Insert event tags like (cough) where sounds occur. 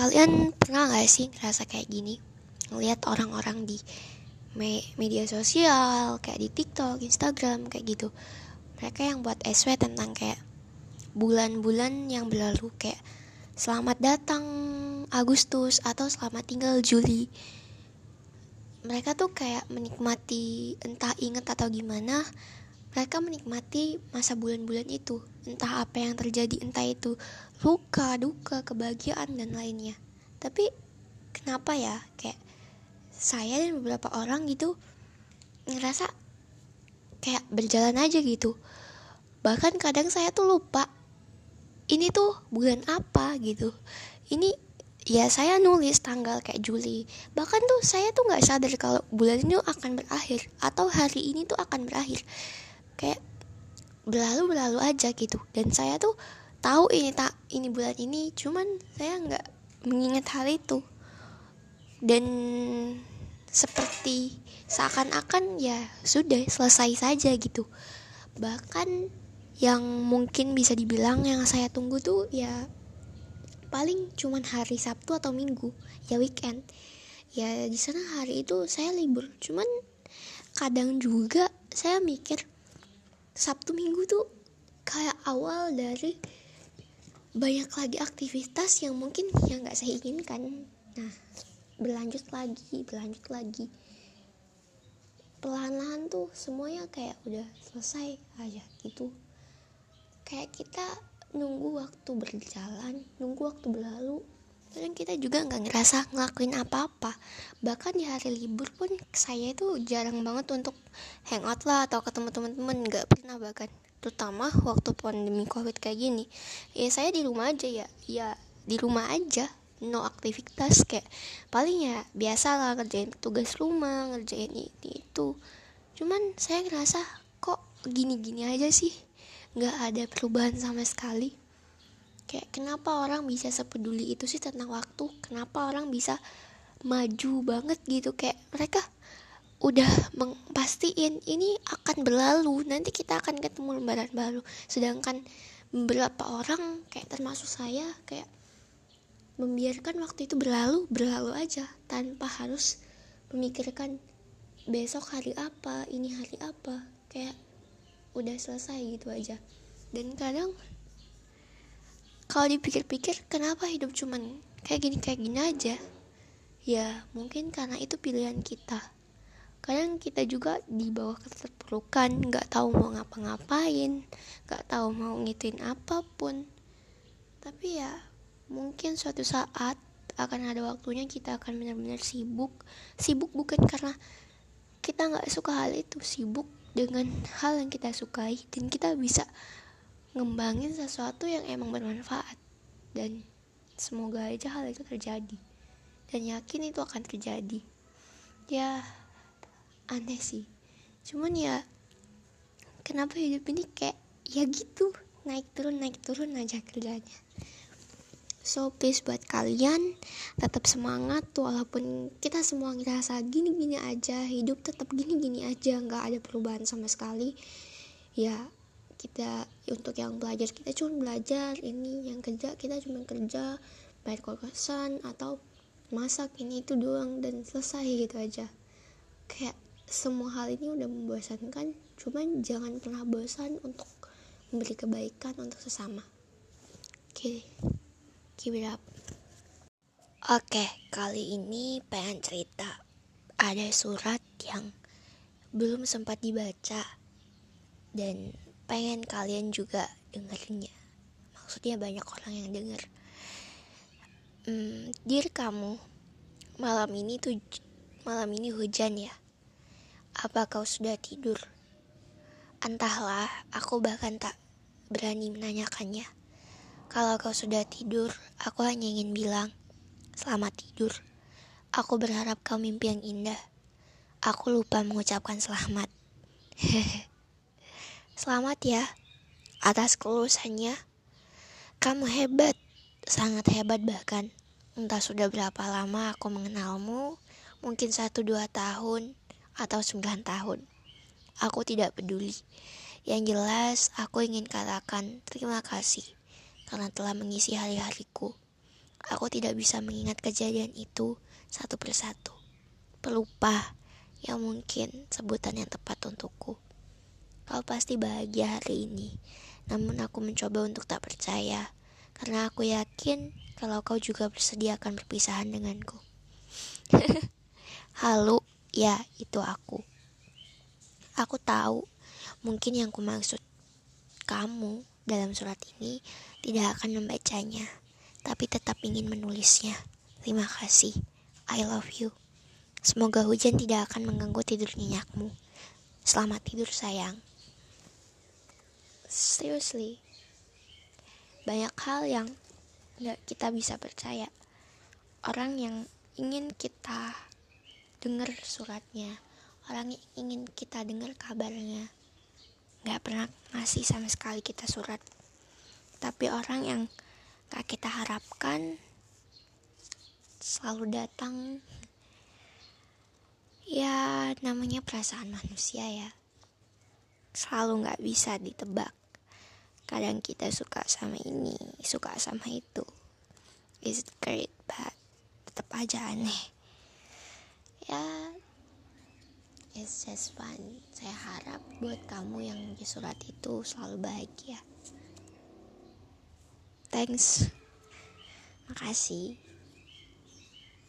kalian pernah gak sih ngerasa kayak gini? Ngeliat orang-orang di me media sosial kayak di TikTok, Instagram kayak gitu. Mereka yang buat SW tentang kayak bulan-bulan yang berlalu kayak selamat datang Agustus atau selamat tinggal Juli. Mereka tuh kayak menikmati entah inget atau gimana mereka menikmati masa bulan-bulan itu entah apa yang terjadi entah itu luka duka kebahagiaan dan lainnya. Tapi kenapa ya? Kayak saya dan beberapa orang gitu ngerasa kayak berjalan aja gitu. Bahkan kadang saya tuh lupa ini tuh bulan apa? gitu. Ini ya saya nulis tanggal kayak Juli. Bahkan tuh saya tuh nggak sadar kalau bulan ini akan berakhir atau hari ini tuh akan berakhir kayak berlalu berlalu aja gitu. Dan saya tuh tahu ini tak ini bulan ini cuman saya nggak mengingat hal itu. Dan seperti seakan-akan ya sudah selesai saja gitu. Bahkan yang mungkin bisa dibilang yang saya tunggu tuh ya paling cuman hari Sabtu atau Minggu ya weekend. Ya di sana hari itu saya libur cuman kadang juga saya mikir Sabtu Minggu tuh kayak awal dari banyak lagi aktivitas yang mungkin yang nggak saya inginkan. Nah berlanjut lagi berlanjut lagi. Pelan-pelan tuh semuanya kayak udah selesai aja gitu. Kayak kita nunggu waktu berjalan nunggu waktu berlalu kadang kita juga nggak ngerasa ngelakuin apa-apa. Bahkan di hari libur pun saya itu jarang banget untuk hangout lah atau ketemu teman-teman nggak pernah bahkan. Terutama waktu pandemi covid kayak gini. Ya saya di rumah aja ya. Ya di rumah aja. No aktivitas kayak paling ya biasa lah ngerjain tugas rumah ngerjain ini itu. Cuman saya ngerasa kok gini-gini aja sih. Nggak ada perubahan sama sekali kayak kenapa orang bisa sepeduli itu sih tentang waktu? Kenapa orang bisa maju banget gitu? Kayak mereka udah mengpastiin ini akan berlalu nanti kita akan ketemu lembaran baru. Sedangkan beberapa orang kayak termasuk saya kayak membiarkan waktu itu berlalu berlalu aja tanpa harus memikirkan besok hari apa ini hari apa. Kayak udah selesai gitu aja. Dan kadang kalau dipikir-pikir kenapa hidup cuman kayak gini kayak gini aja? Ya mungkin karena itu pilihan kita. Kadang kita juga di bawah keterpurukan nggak tahu mau ngapa-ngapain nggak tahu mau ngituin apa pun. Tapi ya mungkin suatu saat akan ada waktunya kita akan benar-benar sibuk. Sibuk bukan karena kita nggak suka hal itu sibuk dengan hal yang kita sukai dan kita bisa ngembangin sesuatu yang emang bermanfaat. Dan semoga aja hal itu terjadi. Dan yakin itu akan terjadi. Ya aneh sih. Cuman ya kenapa hidup ini kayak ya gitu. Naik turun naik turun aja kerjanya. So please buat kalian tetap semangat. Walaupun kita semua ngerasa gini-gini aja hidup tetap gini-gini aja nggak ada perubahan sama sekali. Ya kita untuk yang belajar kita cuma belajar ini yang kerja kita cuma kerja bayar kosan atau masak ini itu doang dan selesai gitu aja. Kayak semua hal ini udah membosankan cuman jangan pernah bosan untuk memberi kebaikan untuk sesama. Oke okay. keep it up. Oke okay, kali ini pengen cerita. Ada surat yang belum sempat dibaca dan pengen kalian juga dengernya maksudnya banyak orang yang denger. Hmm, dir kamu malam ini tuh malam ini hujan ya. Apa kau sudah tidur? Entahlah aku bahkan tak berani menanyakannya. Kalau kau sudah tidur aku hanya ingin bilang selamat tidur. Aku berharap kau mimpi yang indah. Aku lupa mengucapkan selamat. hehehe (laughs) Selamat ya atas kelulusannya. Kamu hebat, sangat hebat bahkan. Entah sudah berapa lama aku mengenalmu, mungkin satu dua tahun atau sembilan tahun. Aku tidak peduli. Yang jelas, aku ingin katakan terima kasih karena telah mengisi hari-hariku. Aku tidak bisa mengingat kejadian itu satu persatu. Pelupa yang mungkin sebutan yang tepat untukku. Kau pasti bahagia hari ini, namun aku mencoba untuk tak percaya, karena aku yakin kalau kau juga bersedia akan berpisahan denganku. (laughs) Halo, ya itu aku. Aku tahu, mungkin yang ku maksud kamu dalam surat ini tidak akan membacanya tapi tetap ingin menulisnya. Terima kasih. I love you. Semoga hujan tidak akan mengganggu tidur nyenyakmu. Selamat tidur sayang. Seriously, banyak hal yang gak kita bisa percaya. Orang yang ingin kita dengar suratnya, orang yang ingin kita dengar kabarnya, gak pernah ngasih sama sekali kita surat. Tapi orang yang gak kita harapkan selalu datang ya namanya perasaan manusia ya selalu gak bisa ditebak kadang kita suka sama ini suka sama itu is great but tetap aja aneh ya it's just fun saya harap buat kamu yang di surat itu selalu bahagia Thanks. Makasih.